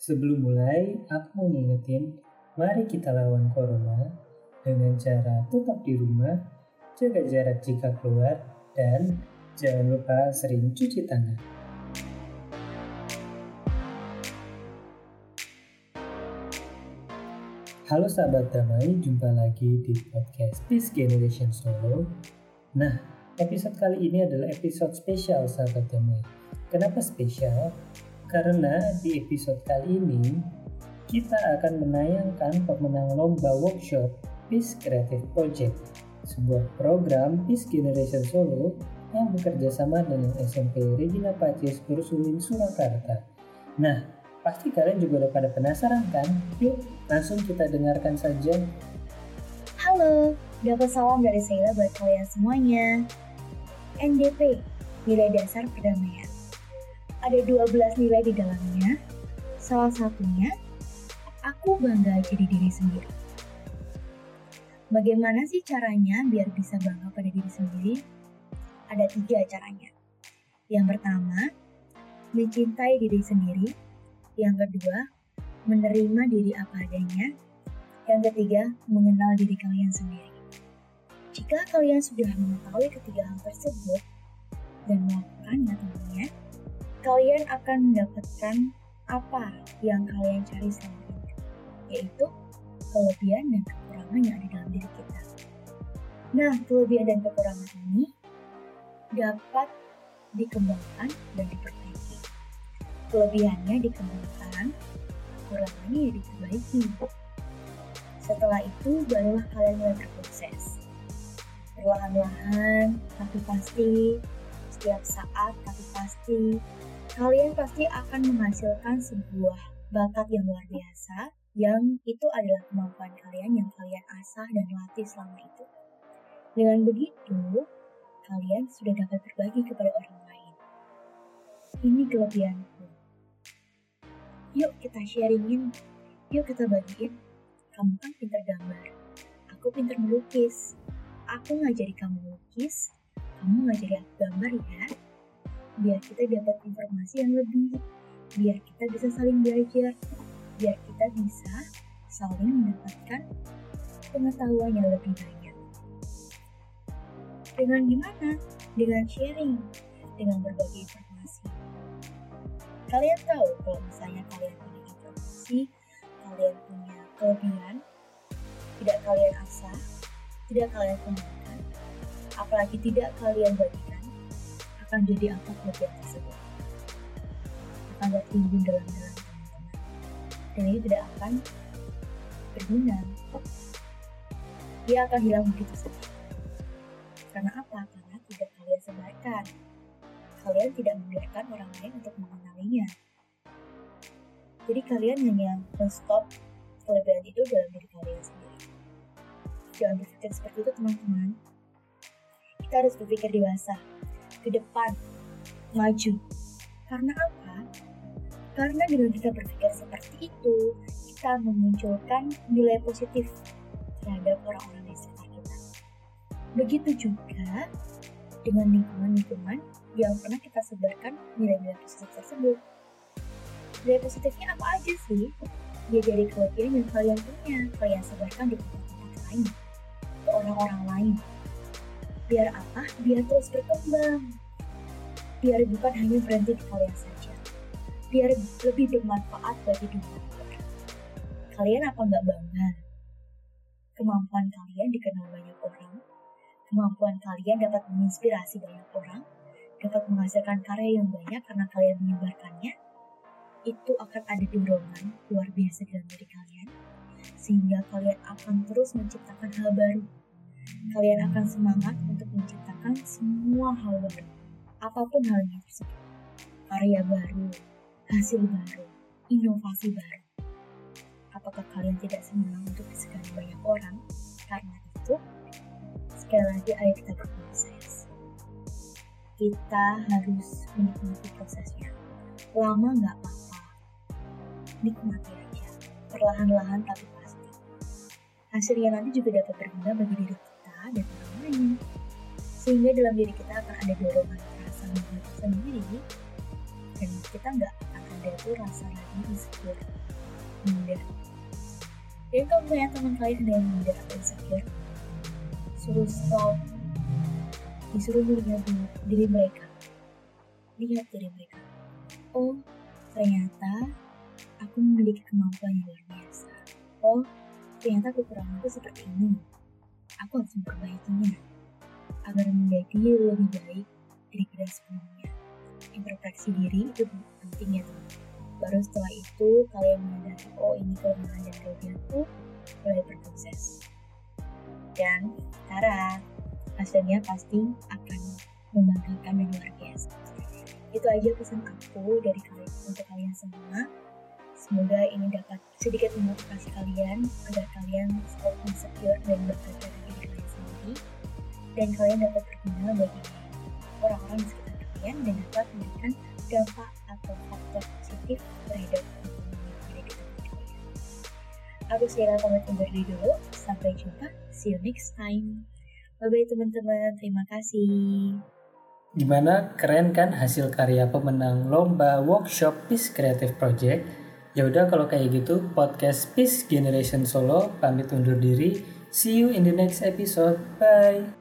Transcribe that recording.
Sebelum mulai, aku mau ngingetin, mari kita lawan corona dengan cara tetap di rumah, jaga jarak jika keluar, dan jangan lupa sering cuci tangan. Halo sahabat damai, jumpa lagi di podcast Peace Generation Solo. Nah, episode kali ini adalah episode spesial sahabat damai. Kenapa spesial? Karena di episode kali ini kita akan menayangkan pemenang lomba workshop Peace Creative Project, sebuah program Peace Generation Solo yang bekerja sama dengan SMP Regina Pacis Ursuline Surakarta. Nah, pasti kalian juga udah pada penasaran kan? Yuk, langsung kita dengarkan saja. Halo, dapat salam dari Sheila buat kalian semuanya. NDP, Nilai Dasar Perdamaian ada 12 nilai di dalamnya. Salah satunya, aku bangga jadi diri sendiri. Bagaimana sih caranya biar bisa bangga pada diri sendiri? Ada tiga caranya. Yang pertama, mencintai diri sendiri. Yang kedua, menerima diri apa adanya. Yang ketiga, mengenal diri kalian sendiri. Jika kalian sudah mengetahui ketiga hal tersebut dan melakukannya tentunya, kalian akan mendapatkan apa yang kalian cari selama ini, yaitu kelebihan dan kekurangan yang ada dalam diri kita. Nah, kelebihan dan kekurangan ini dapat dikembangkan dan diperbaiki. Kelebihannya dikembangkan, kekurangannya ya diperbaiki. Setelah itu, barulah kalian mulai berproses. Perlahan-lahan, tapi pasti, setiap saat, tapi pasti, kalian pasti akan menghasilkan sebuah bakat yang luar biasa yang itu adalah kemampuan kalian yang kalian asah dan latih selama itu. Dengan begitu, kalian sudah dapat berbagi kepada orang lain. Ini kelebihanku. Yuk kita sharingin, yuk kita bagiin. Kamu kan pintar gambar, aku pintar melukis. Aku ngajari kamu melukis, kamu ngajari aku gambar ya biar kita dapat informasi yang lebih, biar kita bisa saling belajar, biar kita bisa saling mendapatkan pengetahuan yang lebih banyak. Dengan gimana? Dengan sharing, dengan berbagi informasi. Kalian tahu kalau misalnya kalian punya informasi, kalian punya kelebihan, tidak kalian asah, tidak kalian kembangkan, apalagi tidak kalian bagikan akan jadi apa kelebihan tersebut. Akan tertimbun dalam dalam dan ini tidak akan berguna. Dia akan hilang begitu saja karena apa? karena tidak kalian sebarkan. Kalian tidak membiarkan orang lain untuk mengenalinya. Jadi kalian hanya men-stop kelebihan itu dalam diri kalian sendiri. Jangan berpikir seperti itu teman-teman. Kita harus berpikir dewasa ke depan, maju. Karena apa? Karena dengan kita berpikir seperti itu, kita memunculkan nilai positif terhadap orang-orang di sekitar kita. Begitu juga dengan lingkungan-lingkungan yang pernah kita sebarkan nilai-nilai positif tersebut. Nilai positifnya apa aja sih? Dia dari kelebihan yang kalian punya, kalian sebarkan di tempat-tempat lain, ke orang-orang lain, Biar apa? Biar terus berkembang. Biar bukan hanya berhenti di kalian saja. Biar lebih bermanfaat bagi dunia. Kalian apa nggak bangga? Kemampuan kalian dikenal banyak orang. Kemampuan kalian dapat menginspirasi banyak orang. Dapat menghasilkan karya yang banyak karena kalian menyebarkannya. Itu akan ada dorongan luar biasa dalam diri kalian. Sehingga kalian akan terus menciptakan hal baru kalian akan semangat untuk menciptakan semua hal baru, apa pun halnya tersebut. Karya baru, hasil baru, inovasi baru. Apakah kalian tidak semangat untuk disegani banyak orang? Karena itu, sekali lagi ayo kita berproses. Kita harus menikmati prosesnya. Lama nggak apa-apa, nikmati aja. Perlahan-lahan tapi pasti. Hasilnya nanti juga dapat berguna bagi diri kita dan orang lain. Sehingga dalam diri kita akan ada dorongan rasa bangga sendiri dan kita nggak akan ada tuh rasa lagi insecure, minder. Dan kalau misalnya teman kalian ada yang minder atau insecure, suruh stop, disuruh melihat diri mereka. Lihat diri mereka. Oh, ternyata aku memiliki kemampuan yang luar biasa. Oh, ternyata kekuranganku seperti ini. Aku harus memperbaikinya agar menjadi lebih baik daripada sebelumnya. Introspeksi diri itu penting ya teman. Baru setelah itu kalian menyadari oh ini kelemahan dan kelebihanku mulai berproses. Dan Tara, hasilnya pasti akan membanggakan dan luar biasa. Itu aja pesan aku dari kalian untuk kalian semua. Semoga ini dapat sedikit memotivasi kalian agar kalian stop insecure dan berkata sendiri dan kalian dapat berguna bagi orang-orang di sekitar kalian dan dapat memberikan dampak atau faktor positif terhadap lingkungan yang di kalian. Aku Sierra pamit undur diri dulu. Sampai jumpa. See you next time. Bye-bye teman-teman. Terima kasih. Gimana? Keren kan hasil karya pemenang lomba workshop Peace Creative Project? Ya udah kalau kayak gitu podcast Peace Generation Solo pamit undur diri. See you in the next episode. Bye.